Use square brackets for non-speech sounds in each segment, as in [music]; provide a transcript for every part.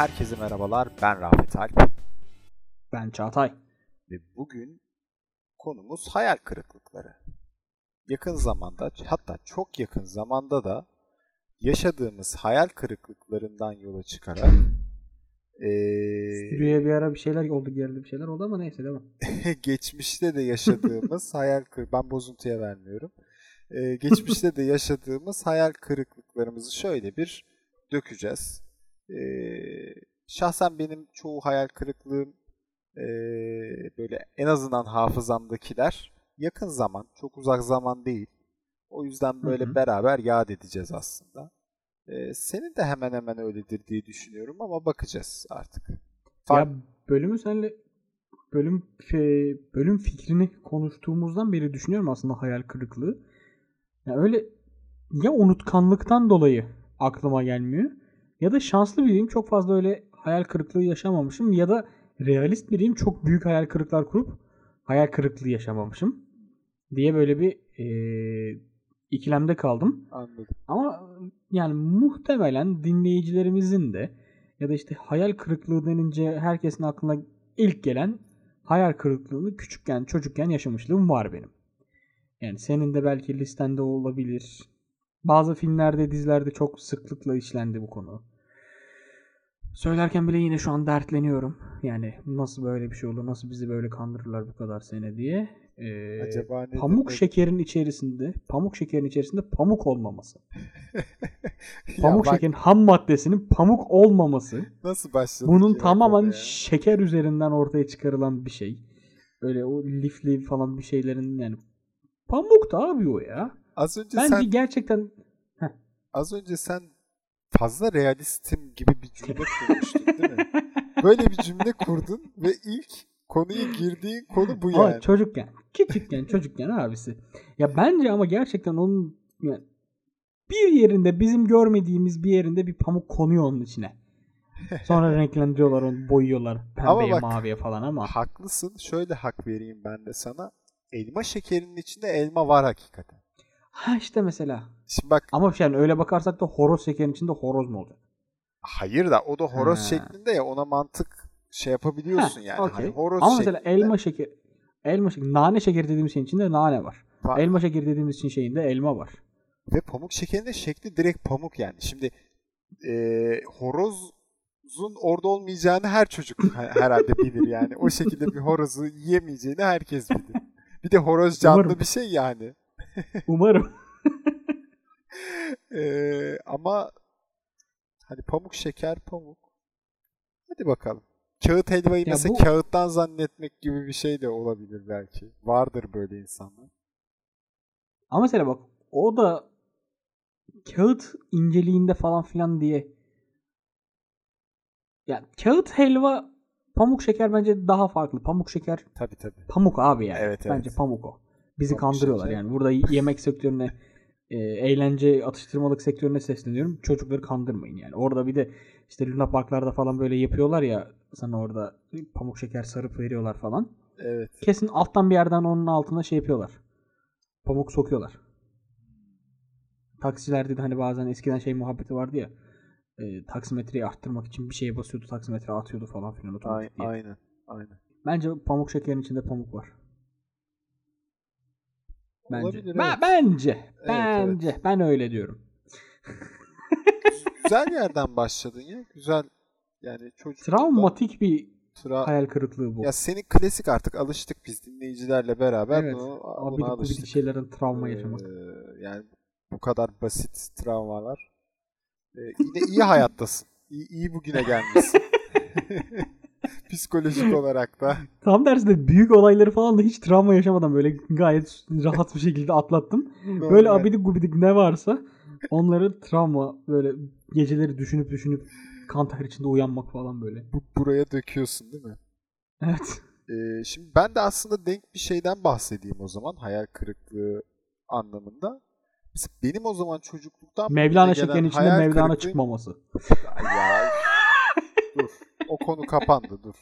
7. bölümünden herkese merhabalar. Ben Rafet Alp. Ben Çağatay. Ve bugün konumuz hayal kırıklıkları. Yakın zamanda hatta çok yakın zamanda da yaşadığımız hayal kırıklıklarından yola çıkarak ee, Stüdyoya bir ara bir şeyler oldu geldi bir şeyler oldu ama neyse devam. [laughs] geçmişte de yaşadığımız [laughs] hayal kır ben bozuntuya vermiyorum. Ee, geçmişte de yaşadığımız hayal kırıklıklarımızı şöyle bir dökeceğiz. Ee, şahsen benim çoğu hayal kırıklığım ee, böyle en azından hafızamdakiler yakın zaman, çok uzak zaman değil. O yüzden böyle Hı hı. beraber yad edeceğiz aslında. Ee, senin de hemen hemen öyledir diye düşünüyorum ama bakacağız artık. Fark- Ya bölümü senle bölüm e, bölüm fikrini konuştuğumuzdan beri düşünüyorum aslında hayal kırıklığı. Ya öyle ya unutkanlıktan dolayı aklıma gelmiyor ya da şanslı biriyim çok fazla öyle hayal kırıklığı yaşamamışım ya da realist biriyim çok büyük hayal kırıklar kurup hayal kırıklığı yaşamamışım diye böyle bir e, ikilemde kaldım. Anladım. Ama yani muhtemelen dinleyicilerimizin de ya da işte hayal kırıklığı denince herkesin aklına ilk gelen hayal kırıklığını küçükken çocukken yaşamışlığım var benim. Yani senin de belki listende olabilir. Bazı filmlerde dizilerde çok sıklıkla işlendi bu konu. Söylerken bile yine şu an dertleniyorum. Yani nasıl böyle bir şey olur, nasıl bizi böyle kandırırlar bu kadar sene diye. Ee, Acaba ne pamuk demek? şekerin içerisinde, pamuk şekerin içerisinde pamuk olmaması. [laughs] Pamuk bak, şekerin ham maddesinin pamuk olmaması. nasıl başladık Bunun tamamen şeker üzerinden ortaya çıkarılan bir şey. Öyle o lifli falan bir şeylerin yani pamuk da abi o ya. Az önce Bence sen gerçekten az önce sen fazla realistim gibi bir cümle kurmuştun değil mi? [laughs] Böyle bir cümle kurdun ve ilk konuya girdiğin konu bu yani. çocukken, küçükken, çocukken abisi. Ya bence ama gerçekten onun yani bir yerinde bizim görmediğimiz bir yerinde bir pamuk konuyor onun içine. Sonra [laughs] renklendiriyorlar onu, boyuyorlar pembeye, bak- maviye falan ama Haklısın. Şöyle hak vereyim ben de sana. Elma şekerinin içinde elma var hakikaten. Ha işte mesela. Şimdi bak Ama yani öyle bakarsak da horoz şekerin içinde horoz mu olacak? hayır da o da horoz Ha. şeklinde ya ona mantık şey yapabiliyorsun Ha, yani. okey. Hani horoz Ama mesela şeklinde elma şeker elma şeker, nane şekeri dediğimiz şeyin içinde nane var. fa- Elma şekeri dediğimiz için şeyinde elma var. Ve pamuk şekerinin de şekli direkt pamuk yani. Şimdi e, horozun orada olmayacağını her çocuk [laughs] ha- herhalde bilir yani. O şekilde bir horozu yiyemeyeceğini herkes bilir. Bir de horoz canlı Umarım. bir şey yani. Umarım. E, ama hani pamuk şeker pamuk. Hadi bakalım. Kağıt helvayı Ya mesela bu- kağıttan zannetmek gibi bir şey de olabilir belki. Vardır böyle insanlar. Ama mesela bak o da kağıt inceliğinde falan filan diye ya kağıt helva pamuk şeker bence daha farklı. Pamuk şeker Tabii tabii. pamuk abi yani. Evet, evet. Bence pamuk o. Bizi Pamuk kandırıyorlar şeker. yani. Burada yemek sektörüne e, eğlence atıştırmalık sektörüne sesleniyorum. Çocukları kandırmayın yani. Orada bir de işte Luna Parklarda falan böyle yapıyorlar ya sana orada pamuk şeker sarıp veriyorlar falan. Evet. Kesin alttan bir yerden onun altına şey yapıyorlar. Pamuk sokuyorlar. Taksilerde de hani bazen eskiden şey muhabbeti vardı ya. E, taksimetreyi arttırmak için bir şeye basıyordu taksimetre atıyordu falan filan Ay- otomatik diye. aynen. Aynen. Bence pamuk şekerin içinde pamuk var. Bence. Olabilir, Ben- evet. Bence. Evet, bence. Ben öyle diyorum. güzel yerden başladın ya. Güzel. Yani çocuk Travmatik bir tra hayal kırıklığı bu. ya senin klasik artık alıştık biz dinleyicilerle beraber Evet. bunu, buna Abidik alıştık. şeylerden travma Ee, yaşamak. yani bu kadar basit travmalar. Ee, yine iyi hayattasın. İyi, iyi bugüne gelmişsin. [laughs] Psikolojik olarak da. [laughs] Tam tersine büyük olayları falan da hiç travma yaşamadan böyle gayet rahat bir şekilde atlattım. Böyle abidik gubidik ne varsa onları travma böyle geceleri düşünüp düşünüp kan ter içinde uyanmak falan böyle. Bu, buraya döküyorsun değil mi? Evet. Ee, şimdi ben de aslında denk bir şeyden bahsedeyim o zaman. Hayal kırıklığı anlamında. Mesela benim o zaman çocukluktan Mevlana şekerin içinde Mevlana kırıklığım- çıkmaması. Ay ya. [laughs] dur. Konu kapandı dur.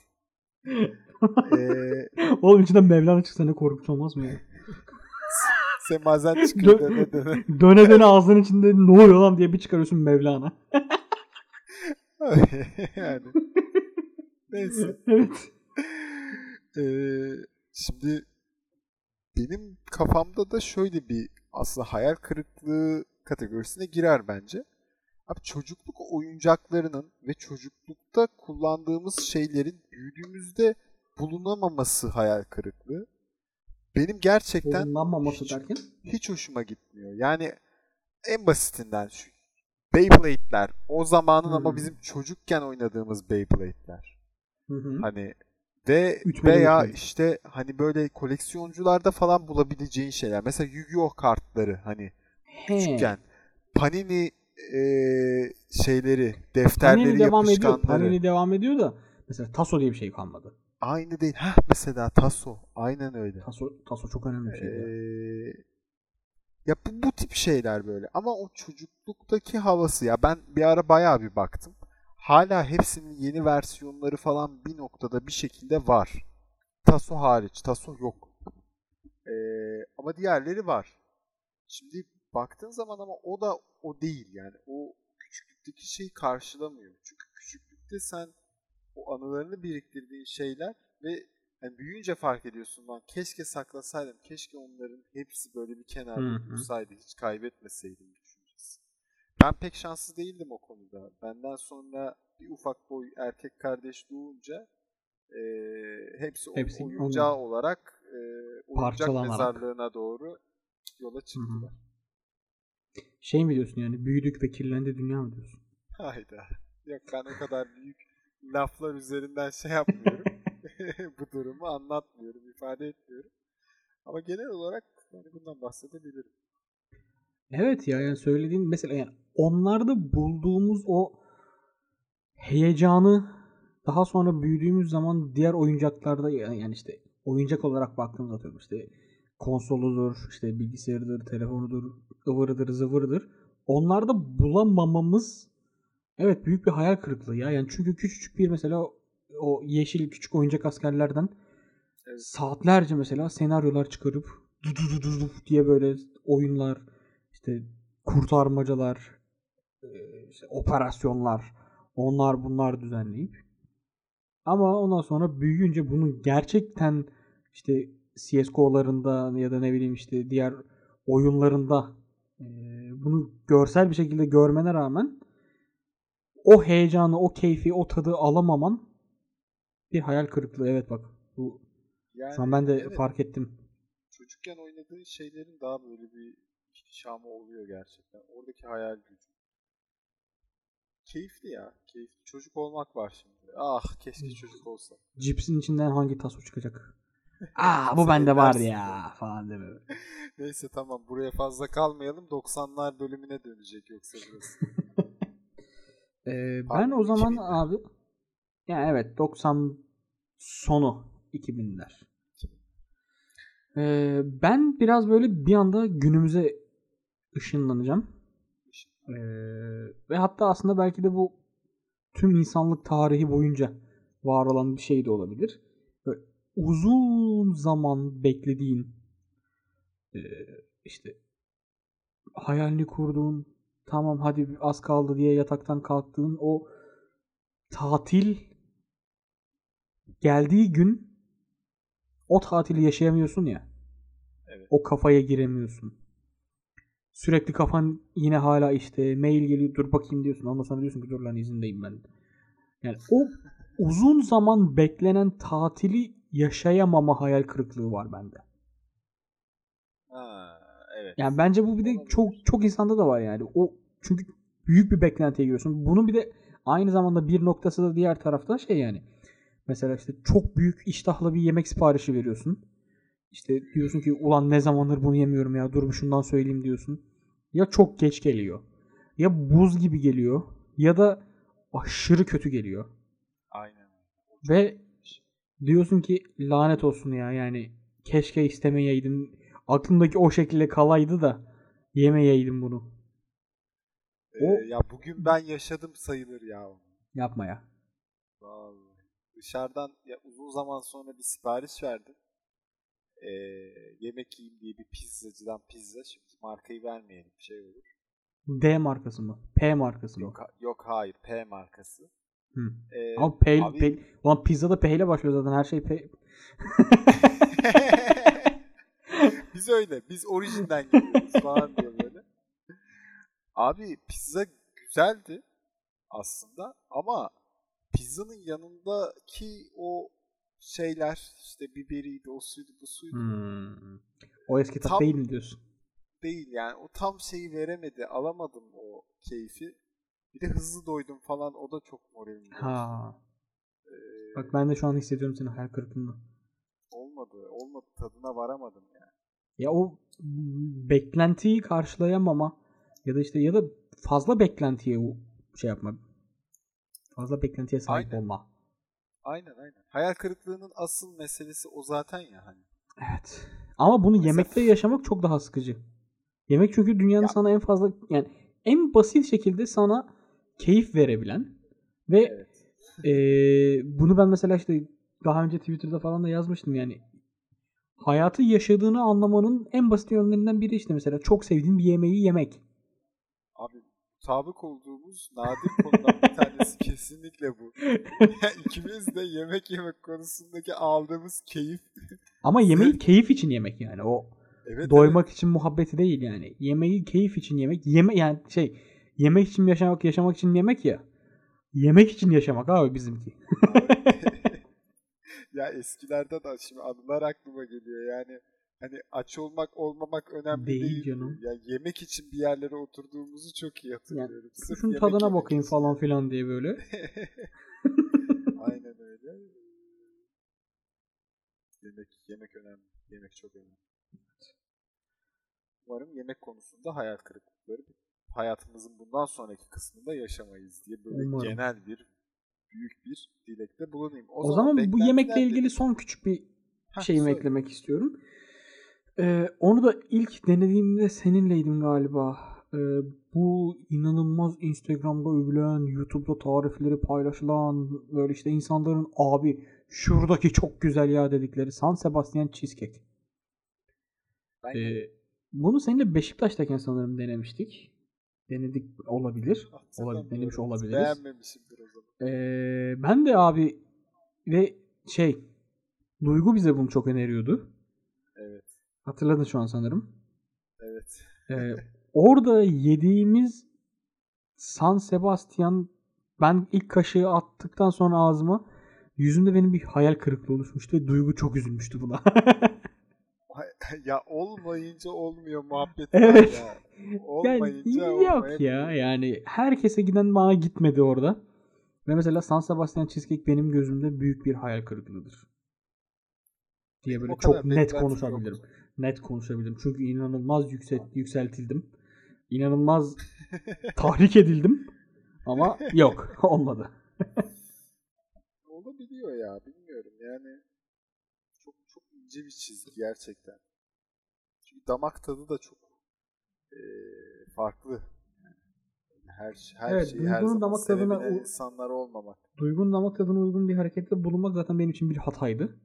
Ee, Oğlum içinden Mevlana çıksa ne korkunç olmaz mı ya? [laughs] semazen çıkıyor dene dene. Döne döne ağzının içinde ne oluyor lan diye bir çıkarıyorsun Mevlana. [laughs] yani. Neyse. [laughs] evet. Ee, şimdi benim kafamda da şöyle bir aslında hayal kırıklığı kategorisine girer bence. Abi çocukluk oyuncaklarının ve çocuklukta kullandığımız şeylerin büyüdüğümüzde bulunamaması hayal kırıklığı. Benim gerçekten hiç, derken? hiç hoşuma gitmiyor. Yani en basitinden şu Beyblade'ler o zamanın ama Hmm. bizim çocukken oynadığımız Beyblade'ler. Hani ve veya işte hani böyle koleksiyoncularda falan bulabileceğin şeyler. Mesela Yu-Gi-Oh kartları hani He. küçükken Panini e, şeyleri, defterleri, Panini devam ediyor. yapışkanları. Panini devam ediyor da mesela Taso diye bir şey kalmadı. Aynı değil. Heh, mesela Taso. Aynen öyle. Taso, Taso çok önemli bir şey. Ee, ya bu, bu tip şeyler böyle. Ama o çocukluktaki havası ya ben bir ara bayağı bir baktım. Hala hepsinin yeni versiyonları falan bir noktada bir şekilde var. Taso hariç. Taso yok. Ee, ama diğerleri var. Şimdi baktığın zaman ama o da o değil yani. O küçüklükteki şeyi karşılamıyor. Çünkü küçüklükte sen o anılarını biriktirdiğin şeyler ve yani büyüyünce fark ediyorsun lan keşke saklasaydım. Keşke onların hepsi böyle bir kenarda dursaydı. Hiç kaybetmeseydim düşüncesi. Ben pek şanslı değildim o konuda. Benden sonra bir ufak boy erkek kardeş doğunca e, hepsi, Hepsi o oyuncağı olarak e, oyuncak mezarlığına doğru yola çıktılar. hı. Şey mi diyorsun yani büyüdük ve kirlendi dünya mı diyorsun? Hayda. Yok ben o kadar büyük laflar üzerinden şey yapmıyorum. [laughs] [laughs] Bu durumu anlatmıyorum, ifade etmiyorum. Ama genel olarak yani bundan bahsedebilirim. Evet ya yani söylediğin mesela yani onlarda bulduğumuz o heyecanı daha sonra büyüdüğümüz zaman diğer oyuncaklarda yani işte oyuncak olarak baktığımız atıyorum işte konsoludur, işte bilgisayarıdır, telefonudur, ıvırıdır, zıvırıdır. Onlarda bulamamamız evet büyük bir hayal kırıklığı ya. Yani çünkü küçücük bir mesela o- yeşil küçük oyuncak askerlerden Evet. saatlerce mesela senaryolar çıkarıp du du du du diye böyle oyunlar işte kurtarmacalar işte operasyonlar onlar bunlar düzenleyip ama ondan sonra büyüyünce bunu gerçekten işte CSGO'larında ya da ne bileyim işte diğer oyunlarında e, bunu görsel bir şekilde görmene rağmen o heyecanı, o keyfi, o tadı alamaman bir hayal kırıklığı. Evet bak bu Yani an ben de evet, fark ettim. çocukken oynadığın şeylerin daha böyle bir ihtişamı oluyor gerçekten. Oradaki hayal gücü. Keyifli ya. Keyifli. Çocuk olmak var şimdi. Ah keşke çocuk olsa. Cipsin içinden hangi taso çıkacak? Aa bu [laughs] bende var ya falan deme. Neyse tamam buraya fazla kalmayalım. 90'lar bölümüne dönecek yoksa burası. [laughs] Ee, ben o zaman 2000'ler. abi yani evet 90 sonu 2000'ler. Ee, ben biraz böyle bir anda günümüze ışınlanacağım. Ee, ve hatta aslında belki de bu tüm insanlık tarihi boyunca var olan bir şey de olabilir. Uzun zaman beklediğin e, işte hayalini kurduğun tamam hadi az kaldı diye yataktan kalktığın o tatil geldiği gün o tatili yaşayamıyorsun ya. Evet. O kafaya giremiyorsun. Sürekli kafan yine hala işte mail geliyor dur bakayım diyorsun. Ondan sonra diyorsun ki dur lan izindeyim ben. Yani o uzun zaman beklenen tatili yaşayamama hayal kırıklığı var bende. Ha, evet. Yani bence bu bir de çok çok insanda da var yani. O çünkü büyük bir beklentiye giriyorsun. Bunun bir de aynı zamanda bir noktası da diğer tarafta şey yani. Mesela işte çok büyük iştahla bir yemek siparişi veriyorsun. İşte diyorsun ki ulan ne zamandır bunu yemiyorum ya dur şundan söyleyeyim diyorsun. Ya çok geç geliyor. Ya buz gibi geliyor. Ya da aşırı kötü geliyor. Aynen. Ve diyorsun ki lanet olsun ya yani keşke istemeyeydin. Aklımdaki o şekilde kalaydı da yemeyeydim bunu. Ee, O- ya bugün ben yaşadım sayılır ya. Yapma ya. Vallahi. Dışarıdan ya uzun zaman sonra bir sipariş verdim. Ee, yemek yiyeyim diye bir pizzacıdan pizza. Şimdi markayı vermeyelim şey olur. D markası mı? P markası mı? Yok, yok hayır P markası. Hı. Ee, Ama P, abi- P, ulan pizza da P ile başlıyor zaten her şey P. [laughs] biz öyle. Biz orijinden geliyoruz falan diyor böyle. Abi pizza güzeldi aslında ama pizzanın yanındaki o şeyler işte biberiydi, o suydu, bu suydu Hmm. O eski tat Tam- değil mi diyorsun? değil yani. O tam şeyi veremedi. Alamadım o keyfi. Bir de hızlı doydum falan. O da çok moralim bozdu. Ha. Ee, Bak ben de şu an hissediyorum senin hayal kırıklığını. olmadı. Olmadı. Tadına varamadım yani. Ya o beklentiyi karşılayamama ya da işte ya da fazla beklentiye şey yapma. Fazla beklentiye sahip Aynen. olma. Aynen aynen. Hayal kırıklığının asıl meselesi o zaten ya hani. Evet. Ama bunu Mesela- yemekte yaşamak çok daha sıkıcı. Yemek çünkü dünyanın Ya- sana en fazla yani en basit şekilde sana keyif verebilen ve Evet. Ee, bunu ben mesela işte daha önce Twitter'da falan da yazmıştım yani. Hayatı yaşadığını anlamanın en basit yönlerinden biri işte mesela çok sevdiğin bir yemeği yemek. Abi mutabık olduğumuz nadir konudan bir tanesi [laughs] kesinlikle bu. İkimiz de yemek yemek konusundaki aldığımız keyif. Ama yemeği [laughs] keyif için yemek yani. O Evet, doymak için muhabbeti değil yani. Yemeği keyif için yemek. Yeme yani şey yemek için yaşamak yaşamak için yemek ya. Yemek için yaşamak abi bizimki. [laughs] ya eskilerden de şimdi anılar aklıma geliyor yani. Hani aç olmak olmamak önemli Değil değil. canım. Ya yemek için bir yerlere oturduğumuzu çok iyi hatırlıyorum. Sırf Şunun yemek tadına yemek bakayım için. falan filan diye böyle. [laughs] Aynen öyle. Yemek yemek önemli. Yemek çok önemli. Umarım yemek konusunda hayal kırıklıkları hayatımızın bundan sonraki kısmında yaşamayız diye böyle Umarım. genel bir büyük bir dilekte bulunayım. O, zaman, bu beklentiler yemekle ilgili son küçük bir Heh, şeyimi söyle. eklemek istiyorum. Ee, onu da ilk denediğimde seninleydim galiba. Ee, bu inanılmaz Instagram'da övülen, YouTube'da tarifleri paylaşılan, böyle işte insanların abi şuradaki çok güzel ya dedikleri San Sebastian Cheesecake. Ben Ee, bunu seninle Beşiktaş'tayken sanırım denemiştik. Denedik olabilir. olabilir, denemiş olabiliriz. Beğenmemişimdir o zaman. Ee, ben de abi ve şey Duygu bize bunu çok öneriyordu. Evet. Hatırladın şu an sanırım. Evet. Ee, orada yediğimiz San Sebastian ben ilk kaşığı attıktan sonra ağzıma yüzümde benim bir hayal kırıklığı oluşmuştu Duygu çok üzülmüştü buna. [laughs] [laughs] ya olmayınca olmuyor muhabbet Evet. ya. [laughs] yani Olmayınca yok olmayabiliyor. ya yani herkese giden bana gitmedi orada. Ve mesela San Sebastian Cheesecake benim gözümde büyük bir hayal kırıklığıdır. Diye böyle O çok net konuşabilirim. yoktu. Net konuşabilirim. Çünkü inanılmaz yüksel, yükseltildim. İnanılmaz [laughs] tahrik edildim. Ama yok olmadı. Olabiliyor ya bilmiyorum yani çok çok ince bir çizgi gerçekten. Damak tadı da çok eee, farklı. Yani her her Evet, şeyi her Duygu'nun zaman damak tadına insanlar olmamak. Duygunun damak tadına uygun bir harekette bulunmak zaten benim için bir hataydı.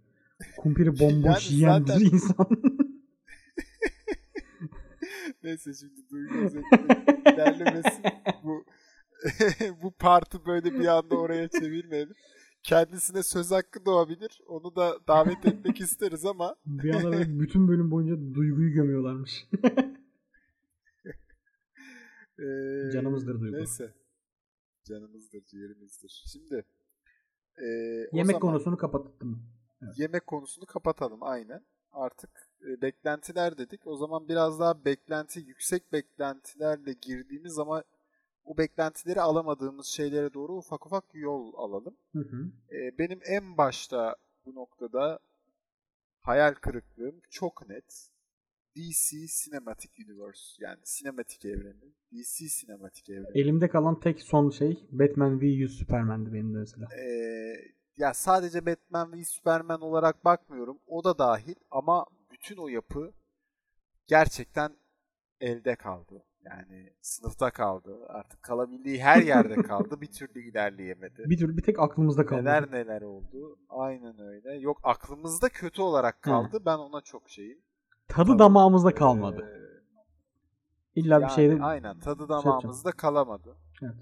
Kumpiri [laughs] bomboş Yani yiyen zaten- bir [laughs] insan. [laughs] Neyse şimdi Duygu özellikle ilerlemesin. Bu bu partı böyle bir anda oraya çevirmeyelim. Kendisine söz hakkı doğabilir. Onu da davet [laughs] etmek isteriz ama bir anda bütün bölüm boyunca Duygu'yu gömüyorlarmış. eee, [laughs] Canımızdır Duygu. Neyse. Canımızdır, ciğerimizdir. Şimdi o Yemek zaman konusunu kapattım. yemek konusunu kapatalım aynen. Artık e, beklentiler dedik. O zaman biraz daha beklenti, yüksek beklentilerle girdiğimiz zaman o beklentileri alamadığımız şeylere doğru ufak ufak yol alalım. Hı hı. E, benim en başta bu noktada hayal kırıklığım çok net. DC Cinematic Universe yani sinematik evreni. DC sinematik evreni. Elimde kalan tek son şey Batman v Superman'di benim de mesela. Ee, ya sadece Batman v Superman olarak bakmıyorum. O da dahil ama bütün o yapı gerçekten elde kaldı. Yani sınıfta kaldı. Artık kalabildiği her yerde [laughs] kaldı. bir türlü ilerleyemedi. Bir tür bir tek aklımızda kaldı. Neler neler oldu. Aynen öyle. Yok aklımızda kötü olarak kaldı. Ben ona çok şeyim. Tadı damağımızda kalmadı. Ee, İlla bir Yani şeyde aynen tadı yapacağım. damağımızda kalamadı. Evet.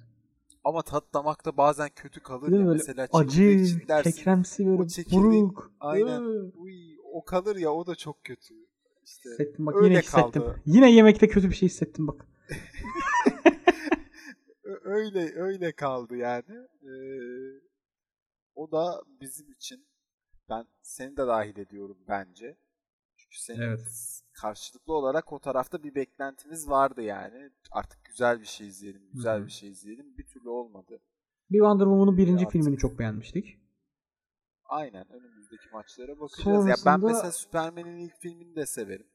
Ama tat damakta bazen kötü kalır ya. Mesela acı, çekirdek çitlersin. kekremsi böyle buruk. Aynen. Uy, o kalır ya o da çok kötü. İşte Hissettim bak öyle yine hissettim. kaldı. Yine yemekte kötü bir şey hissettim bak. Öyle öyle kaldı yani. Ee, o da bizim için ben seni de dahil ediyorum bence. Çünkü senin Evet. karşılıklı olarak o tarafta bir beklentimiz vardı yani. Artık güzel bir şey izleyelim, güzel Hı hı. bir şey izleyelim. Bir türlü olmadı. Bir Wonder Woman'ın birinci Artık. filmini çok beğenmiştik. Aynen önümüzdeki maçlara bakacağız. Ya ben Sonrasında- mesela Superman'in ilk filmini de severim.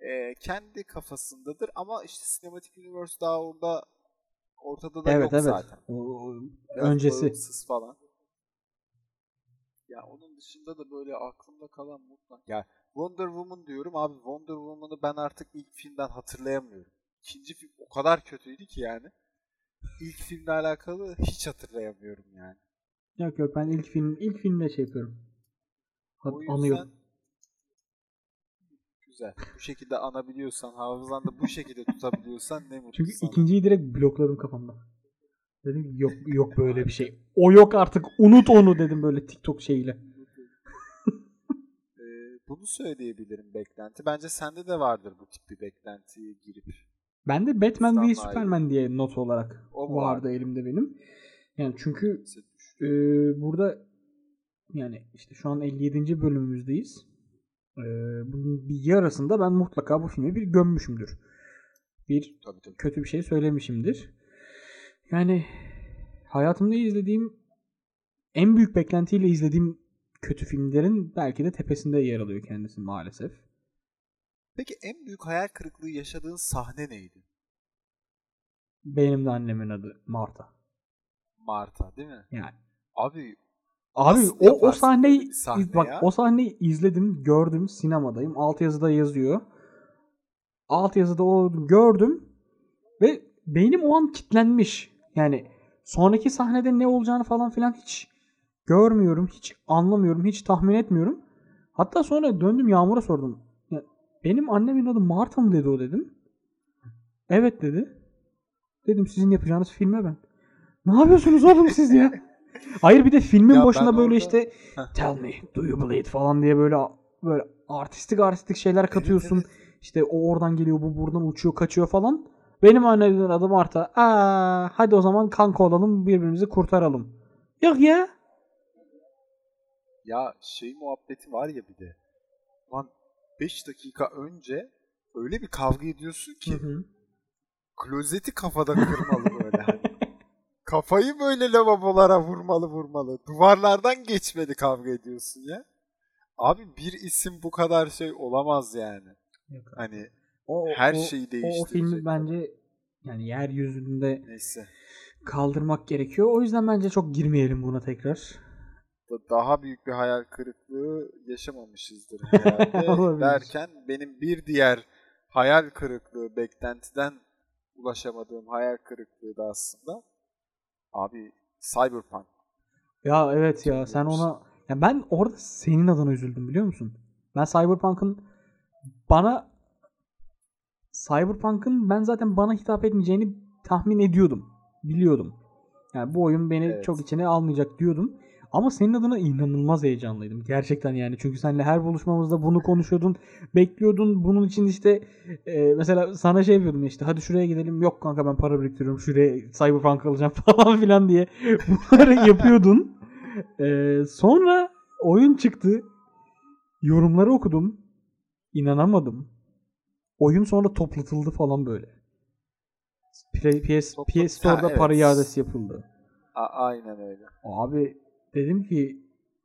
Ee, kendi kafasındadır ama işte Cinematic Universe daha orada ortada da evet yok evet. zaten. O- Biraz öncesi. falan. Ya onun dışında da böyle aklımda kalan mutlak. Ya Wonder Woman diyorum abi Wonder Woman'ı ben artık ilk filmden hatırlayamıyorum. İkinci film o kadar kötüydü ki yani. İlk filmle alakalı hiç hatırlayamıyorum yani. Yok yok ben ilk film ilk filmde şey yapıyorum. Hat- O yüzden Anıyorum. Güzel. Bu şekilde anabiliyorsan, hafızanda bu şekilde tutabiliyorsan ne mutlu Çünkü sana. ikinciyi direkt blokladım kafamda. Dedim ki yok yok böyle bir şey. [laughs] O yok artık. Unut onu dedim böyle TikTok şeyiyle. Ee, bunu söyleyebilirim beklenti. Bence sende de vardır bu tip bir beklentiye girip. Ben de Batman Stanley. v Superman diye not olarak O vardı vardı? elimde benim. Yani çünkü e, burada yani işte şu an 57. bölümümüzdeyiz. E, bunun bir yarısında ben mutlaka bu filmi bir gömmüşümdür. Bir Tabii tabii. kötü bir şey söylemişimdir. Yani hayatımda izlediğim en büyük beklentiyle izlediğim kötü filmlerin belki de tepesinde yer alıyor kendisi maalesef. Peki en büyük hayal kırıklığı yaşadığın sahne neydi? Benim de annemin adı Marta. Marta değil mi? Yani Abi Abi o o sahneyi sahne bak ya? o sahneyi izledim, gördüm, sinemadayım. Alt yazıda yazıyor. Alt yazıda o gördüm ve beynim o an kilitlenmiş. Yani sonraki sahnede ne olacağını falan filan hiç görmüyorum, hiç anlamıyorum, hiç tahmin etmiyorum. Hatta sonra döndüm Yağmur'a sordum. Ya, benim annemin adı Marta mı dedi o dedim. Evet dedi. Dedim sizin yapacağınız filme ben. Ne yapıyorsunuz oğlum siz ya? Hayır bir de filmin Ya başına ben böyle orada- işte tell me do you bleed falan diye böyle böyle artistik artistik şeyler katıyorsun. İşte o oradan geliyor bu buradan uçuyor kaçıyor falan. Benim annemin adı Marta. Aa, hadi o zaman kanka olalım birbirimizi kurtaralım. Yok ya. ya şey muhabbeti var ya bir de. Lan 5 dakika önce öyle bir kavga ediyorsun ki Hı hı. klozeti kafada kırmalı. Kafayı böyle lavabolara vurmalı vurmalı. Duvarlardan geçmedi kavga ediyorsun ya. Abi bir isim bu kadar şey olamaz yani. Yok. Hani O, her o- şeyi o, o değiştirecek. filmi bence yani yeryüzünde neyse. kaldırmak gerekiyor. O yüzden bence çok girmeyelim buna tekrar. Da- Daha büyük bir hayal kırıklığı yaşamamışızdır [laughs] herhalde. Derken benim bir diğer hayal kırıklığı beklentiden ulaşamadığım hayal kırıklığı da aslında abi Cyberpunk. Ya evet ya sen ona ya ben orada senin adına üzüldüm biliyor musun? Ben Cyberpunk'ın bana Cyberpunk'ın ben zaten bana hitap etmeyeceğini tahmin ediyordum. Biliyordum. Yani bu oyun beni Evet. çok içine almayacak diyordum. Ama senin adına inanılmaz heyecanlıydım. Gerçekten yani. Çünkü seninle her buluşmamızda bunu konuşuyordun. Bekliyordun. Bunun için işte e, mesela sana şey yapıyordum işte hadi şuraya gidelim. Yok kanka ben para biriktiriyorum. Şuraya Cyberpunk alacağım [laughs] falan filan diye bunları yapıyordun. E, sonra oyun çıktı. Yorumları okudum. İnanamadım. Oyun sonra toplatıldı falan böyle. PS, PS Store'da Ha, evet. para iadesi yapıldı. A- aynen öyle. Abi dedim ki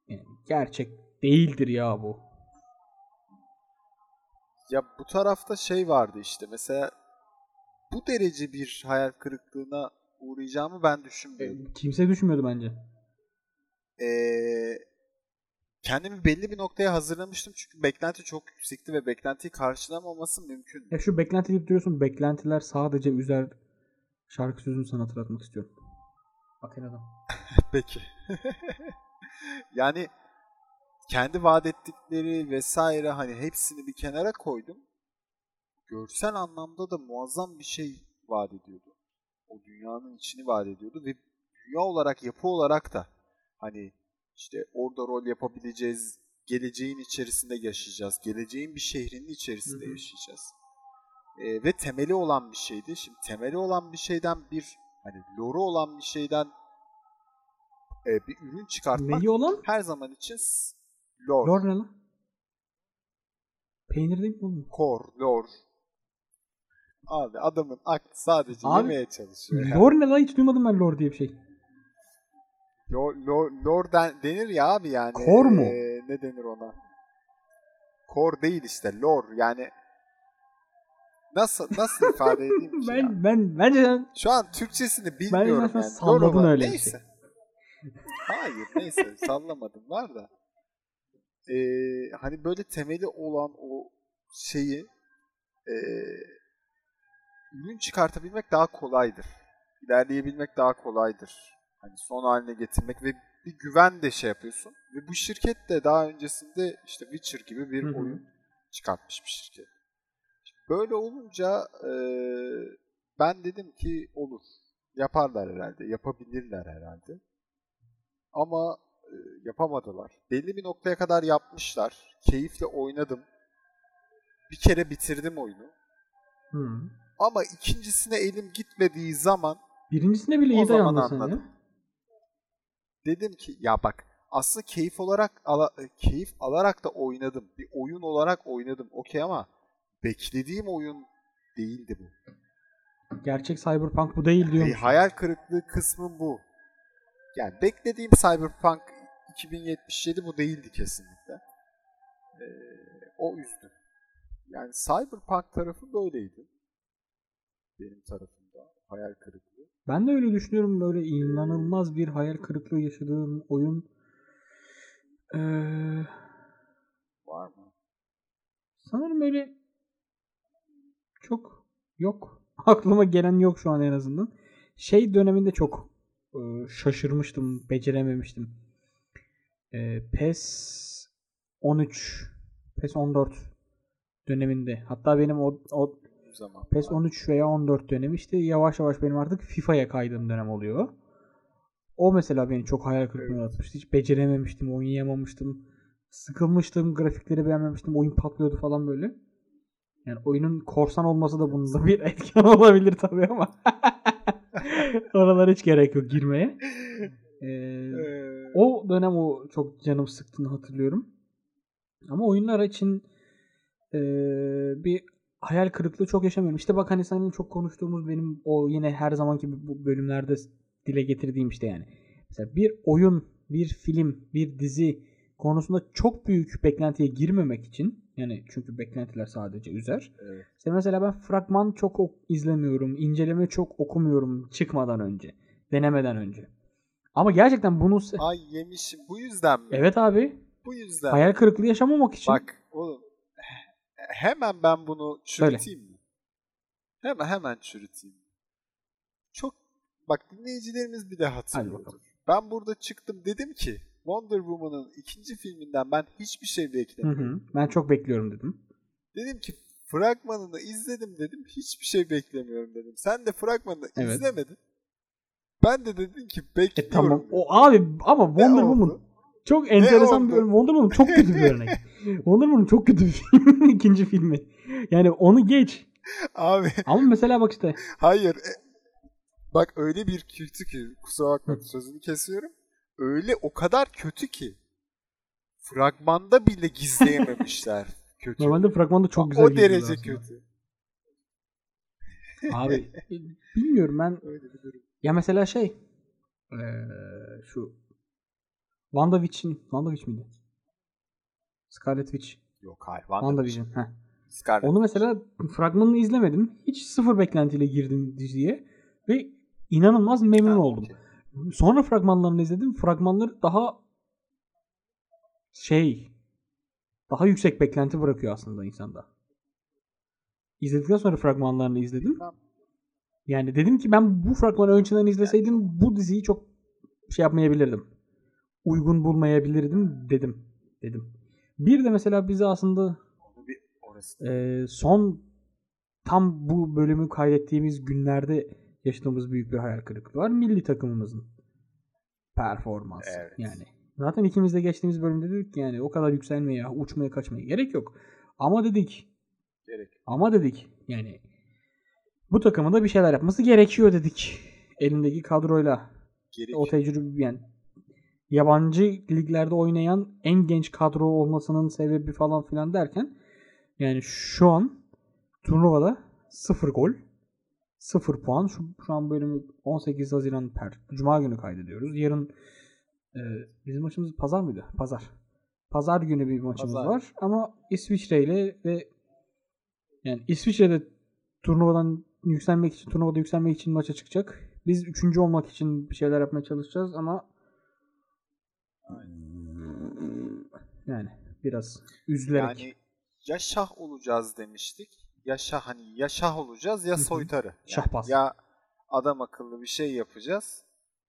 yani gerçek değildir ya bu. Ya bu tarafta şey vardı işte mesela bu derece bir hayal kırıklığına uğrayacağımı ben düşünmüyordum. Kimse düşünmüyordu bence. Ee, kendimi belli bir noktaya hazırlamıştım çünkü beklenti çok yüksekti ve beklentiyi karşılamaması mümkün. Ya şu beklenti deyip duruyorsun. Beklentiler sadece üzer şarkı sözünü sana hatırlatmak istiyorum. Bakın adam. Peki. [laughs] yani kendi vaat ettikleri vesaire hani hepsini bir kenara koydum. görsel anlamda da muazzam bir şey vaat ediyordu. O dünyanın içini vaat ediyordu ve dünya olarak, yapı olarak da hani işte orada rol yapabileceğiz, geleceğin içerisinde yaşayacağız, geleceğin bir şehrinin içerisinde Hı hı. yaşayacağız. Ee, ve temeli olan bir şeydi. Şimdi temeli olan bir şeyden bir hani lore'u olan bir şeyden e, bir ürün çıkartmak Neyi olan? her zaman için lore, Lor ne lan? Peynir değil mi core, lore. Abi adamın aklı sadece Abi, yemeye çalışıyor. ya. Lor ne lan? Hiç duymadım ben lor diye bir şey. Lore, lore, lore den- denir ya abi yani. Core mu? Ee, ne denir ona? Core değil işte lore yani nasıl nasıl ifade edeyim ki [laughs] ya? Ben ben bence Şu an Türkçesini bilmiyorum sen yani. salladın öyle bir şey. Hayır neyse sallamadım var da. Ee, hani böyle temeli olan o şeyi ee, ürün çıkartabilmek daha kolaydır. İlerleyebilmek daha kolaydır. Hani son haline getirmek ve bir güven de şey yapıyorsun. Ve bu şirket de daha öncesinde işte Witcher gibi bir Hı hı. oyun çıkartmış bir şirket. Böyle olunca ee, ben dedim ki olur. Yaparlar herhalde. Yapabilirler herhalde. Ama e, yapamadılar. Belli bir noktaya kadar yapmışlar. Keyifle oynadım. Bir kere bitirdim oyunu. Hı. Ama ikincisine elim gitmediği zaman Birincisine bile iyi dayandın sen ya. dedim ki ya bak aslında keyif olarak ala- e, keyif alarak da oynadım. Bir oyun olarak oynadım. Okey ama beklediğim oyun değildi bu. Gerçek Cyberpunk bu değil E, diyor. hayal kırıklığı kısmım bu. Yani beklediğim Cyberpunk 2077 bu değildi kesinlikle. Ee, o üzdü. Yani Cyberpunk tarafı böyleydi. Benim tarafımda hayal kırıklığı. Ben de öyle düşünüyorum. Böyle inanılmaz bir hayal kırıklığı yaşadığım oyun. Ee, Var mı? sanırım öyle çok yok. [laughs] Aklıma gelen yok şu an en azından. Şey döneminde çok şaşırmıştım, becerememiştim. E, PES 13, PES 14 döneminde. Hatta benim o, o zaman. PES 13 veya 14 dönemi işte yavaş yavaş benim artık FIFA'ya kaydığım dönem oluyor. O mesela beni çok hayal kırıklığına Evet. uğratmıştı. Hiç becerememiştim, oynayamamıştım. Sıkılmıştım, grafikleri beğenmemiştim, oyun patlıyordu falan böyle. Yani oyunun korsan olması da bunda [laughs] bir etken olabilir tabii ama. [laughs] [laughs] Oralara hiç gerek yok girmeye. Ee, Ee, o dönem o çok canım sıktığını hatırlıyorum. Ama oyunlar için eee, bir hayal kırıklığı çok yaşamıyorum. İşte bak hani senin çok konuştuğumuz benim o yine her zamanki bu bölümlerde dile getirdiğim işte yani. Mesela bir oyun, bir film, bir dizi konusunda çok büyük beklentiye girmemek için yani çünkü beklentiler sadece üzer. evet. İşte mesela ben fragman çok ok- izlemiyorum, inceleme çok okumuyorum çıkmadan önce, denemeden önce. Ama gerçekten bunu Ay yemişim. Bu yüzden mi? Evet abi. Bu yüzden. Hayal kırıklığı yaşamamak için. Bak oğlum hemen ben bunu çürüteyim mi? Hemen hemen çürüteyim. Çok bak dinleyicilerimiz bile hatırlıyordur. bakalım. Ben burada çıktım dedim ki Wonder Woman'ın ikinci filminden ben hiçbir şey Hı beklemiyorum. hı. Ben çok bekliyorum dedim. Dedim ki fragmanını izledim dedim. Hiçbir şey beklemiyorum dedim. Sen de fragmanını Evet. izlemedin. Ben de dedim ki E bekliyorum. tamam. dedim. O abi ama Ne Wonder oldu? Woman çok enteresan bir örnek. Wonder Woman çok kötü bir örnek. [laughs] Wonder Woman çok kötü bir film. [laughs] ikinci filmi. Yani onu geç. Abi Ama mesela bak işte. Hayır. e, bak öyle bir kötü ki kusura bakma sözünü kesiyorum. Öyle o kadar kötü ki fragmanda bile gizleyememişler [laughs] kötü. Normalde fragmanda çok güzel o derece aslında. kötü. Abi bilmiyorum ben. [laughs] Öyle bir durum. Ya mesela şey eee, şu WandaVision WandaVision miydi? Scarlet Witch. Yok hayır. WandaVision. Heh. Scarlet. Onu mesela fragmanını izlemedim. Hiç sıfır beklentiyle girdim diziye ve inanılmaz memnun oldum. okey. Sonra fragmanlarını izledim. Fragmanları daha şey daha yüksek beklenti bırakıyor aslında insanda. İzledikten sonra fragmanlarını izledim. Yani dedim ki ben bu fragmanı önceden izleseydim bu diziyi çok şey yapmayabilirdim. Uygun bulmayabilirdim dedim. Dedim. Bir de mesela bizi aslında e, son tam bu bölümü kaydettiğimiz günlerde yaşadığımız büyük bir hayal kırıklığı var. Milli takımımızın performansı. Evet. Yani zaten ikimiz de geçtiğimiz bölümde dedik ki yani o kadar yükselmeye, uçmaya, kaçmaya gerek yok. Ama dedik Gerek. ama dedik yani bu takımın da bir şeyler yapması gerekiyor dedik. Elindeki kadroyla Gerek. o tecrübe yani yabancı liglerde oynayan en genç kadro olmasının sebebi falan filan derken yani şu an turnuvada 0 gol 0 puan. Şu, şu an bölümü 18 Haziran per Cuma günü kaydediyoruz. Yarın e, bizim maçımız pazar mıydı? Pazar. Pazar günü bir maçımız Pazar. var ama İsviçre ile ve yani İsviçre'de turnuvadan yükselmek için turnuvada yükselmek için maça çıkacak. Biz üçüncü olmak için bir şeyler yapmaya çalışacağız ama yani biraz üzülerek Yani ya şah olacağız demiştik. Ya şah hani ya şah olacağız ya soytarı. Yani Şahbaz. Ya adam akıllı bir şey yapacağız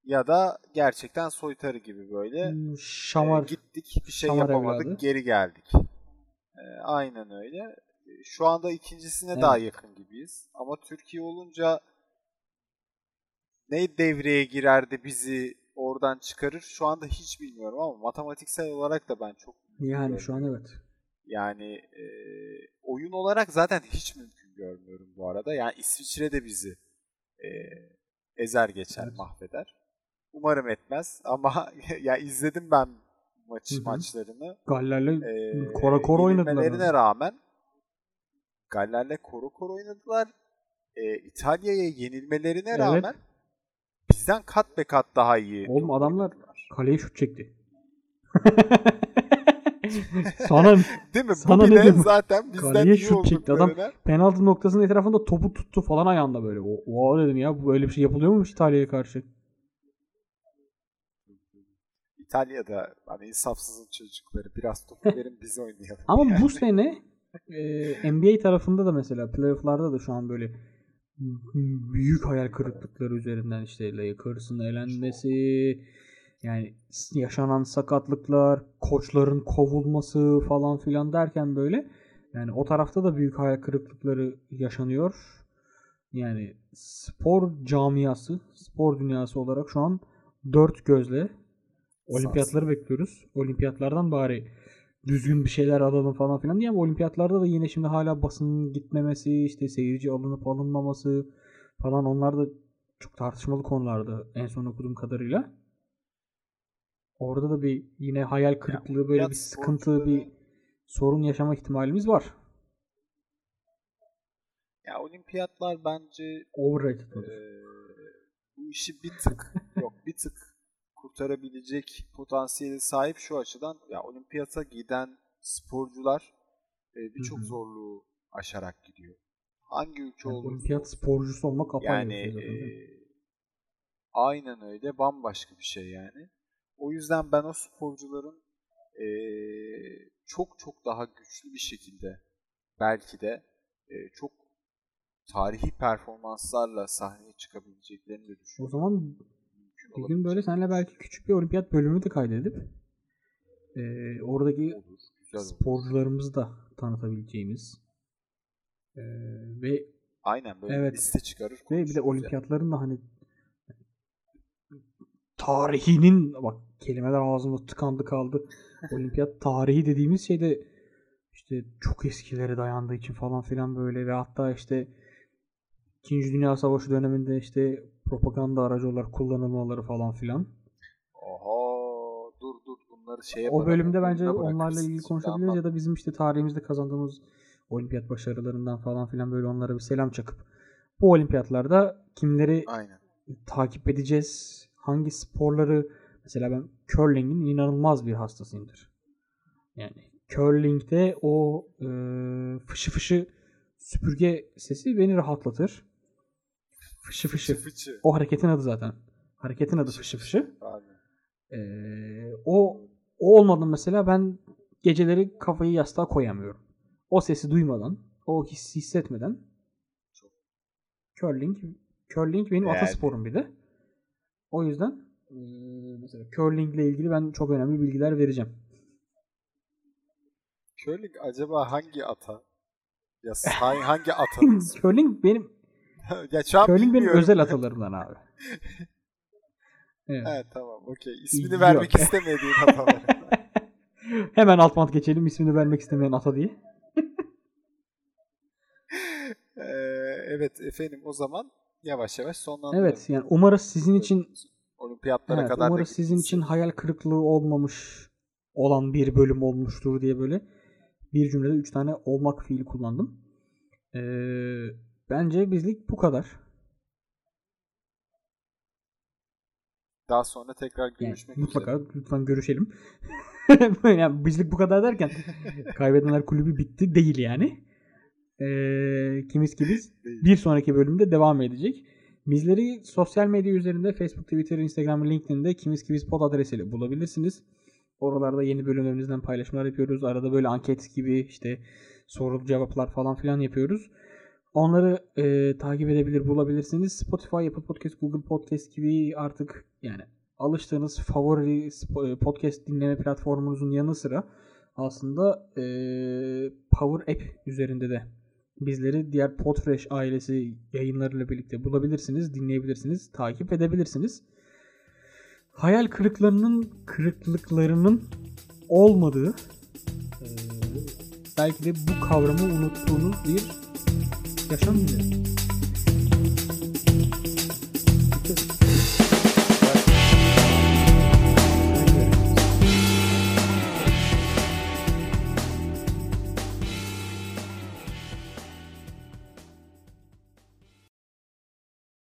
ya da gerçekten soytarı gibi böyle Hmm, e, şamar gittik bir şey şamar yapamadık evladı. geri geldik. E, aynen öyle. E, Şu anda ikincisine Evet. daha yakın gibiyiz. Ama Türkiye olunca ne devreye girer de bizi oradan çıkarır şu anda hiç bilmiyorum ama matematiksel olarak da ben çok yani şu an evet. Yani e, oyun olarak zaten hiç mümkün görmüyorum bu arada. Yani İsviçre de bizi e, ezer geçer, Evet. mahveder. Umarım etmez ama [laughs] ya izledim ben maç Hı hı. maçlarını. Gallerle E, kora kora oynadılar. yenilmelerine rağmen Galler'le koro koro oynadılar. E, İtalya'ya yenilmelerine Evet. rağmen bizden kat be kat daha iyi. Oğlum adamlar kaleye şut çekti. [laughs] Sana Değil mi? sana Bu ne bile demek? zaten bizden iyi şut çekti. Adam penaltı noktasının etrafında topu tuttu falan ayağında böyle. O, o dedim ya bu böyle bir şey yapılıyor mu İtalya'ya karşı? İtalya'da hani insafsızın çocukları biraz topu [laughs] verin biz oynayalım. Ama bu sene e, NBA tarafında da mesela playoff'larda da şu an böyle büyük hayal kırıklıkları üzerinden işte Lakers'ın elenmesi yani yaşanan sakatlıklar, koçların kovulması falan filan derken böyle yani o tarafta da büyük hayal kırıklıkları yaşanıyor. Yani spor camiası, spor dünyası olarak şu an dört gözle olimpiyatları bekliyoruz. Olimpiyatlardan bari düzgün bir şeyler alalım falan filan diye ama olimpiyatlarda da yine şimdi hala basının gitmemesi, işte seyirci alınıp alınmaması falan onlar da çok tartışmalı konulardı en son okuduğum kadarıyla. Orada da bir yine hayal kırıklığı böyle bir sıkıntı, bir sorun yaşama ihtimalimiz var. Ya olimpiyatlar bence Overrated mıdır? eee, bu işi bir tık [laughs] yok bir tık kurtarabilecek potansiyeli sahip şu açıdan ya olimpiyata giden sporcular eee, birçok zorluğu aşarak gidiyor. Hangi ülke Yani olursa olimpiyat sporcusu olmak apayrı Yani bir şey eee, aynen öyle bambaşka bir şey yani. O yüzden ben o sporcuların eee, çok çok daha güçlü bir şekilde belki de eee, çok tarihi performanslarla sahneye çıkabileceklerini de O düşünüyorum. zaman Mümkün bir gün böyle seninle belki küçük bir olimpiyat bölümü de kaydedip e, oradaki olur, güzel olur. sporcularımızı da tanıtabileceğimiz e, ve Aynen böyle Evet. bir liste çıkarır. ve bir de olimpiyatların da hani tarihinin bak kelimeler ağzımda tıkandı kaldı. [laughs] Olimpiyat tarihi dediğimiz şeyde işte çok eskilere dayandığı için falan filan böyle ve hatta işte İkinci Dünya Savaşı döneminde işte propaganda aracı olarak kullanılmaları falan filan. Oho dur dur bunları şeye O bölümde bence onlarla ilgili konuşabiliriz ya da bizim işte tarihimizde kazandığımız olimpiyat başarılarından falan filan böyle onlara bir selam çakıp bu olimpiyatlarda kimleri Aynen. takip edeceğiz? Hangi sporları mesela ben curling'in inanılmaz bir hastasıyımdır. Yani curling'de o e, fışı fışı süpürge sesi beni rahatlatır. Fışı fışı. Fıçı. O hareketin adı zaten. Hareketin adı fışı fışı. Abi. Ee, o o olmadan mesela ben geceleri kafayı yastığa koyamıyorum. O sesi duymadan, o hissi hissetmeden curling curling benim Yani. atasporum bir de. O yüzden e, mesela curling ile ilgili ben çok önemli bilgiler vereceğim. Curling acaba hangi ata? Ya [laughs] hangi, hangi atanız? Curling benim [laughs] ya şu an curling benim özel atalarımdan abi. [laughs] Evet. Evet tamam okey. İsmini Yok. vermek istemediğin atalar. Hemen alt bant geçelim ismini vermek istemeyen ata diye. Ee, evet efendim o zaman yavaş yavaş sonlandıralım. Evet yani umarız sizin için Olimpiyatlara evet, kadar da umarız sizin için hayal kırıklığı olmamış olan bir bölüm olmuştur diye böyle bir cümlede 3 tane olmak fiili kullandım. Ee, bence bizlik bu kadar. Daha sonra tekrar Yani görüşmek mutlaka üzere. lütfen görüşelim. [laughs] yani bizlik bu kadar derken [laughs] kaybedenler kulübü bitti değil yani. Ee, kimiz kimiz [laughs] bir sonraki bölümde devam edecek. Bizleri sosyal medya üzerinde Facebook, Twitter, Instagram ve LinkedIn'de kimiz kimiz pod adresiyle bulabilirsiniz. Oralarda yeni bölümlerimizden paylaşımlar yapıyoruz. Arada böyle anket gibi işte soru cevaplar falan filan yapıyoruz. Onları e, takip edebilir bulabilirsiniz. Spotify, Apple Podcast, Google Podcast gibi artık yani alıştığınız favori sp- podcast dinleme platformunuzun yanı sıra aslında e, Power App üzerinde de bizleri diğer Podfresh ailesi yayınlarıyla birlikte bulabilirsiniz, dinleyebilirsiniz, takip edebilirsiniz. Hayal kırıklarının kırıklıklarının olmadığı belki de bu kavramı unuttuğunuz bir yaşam dilerim.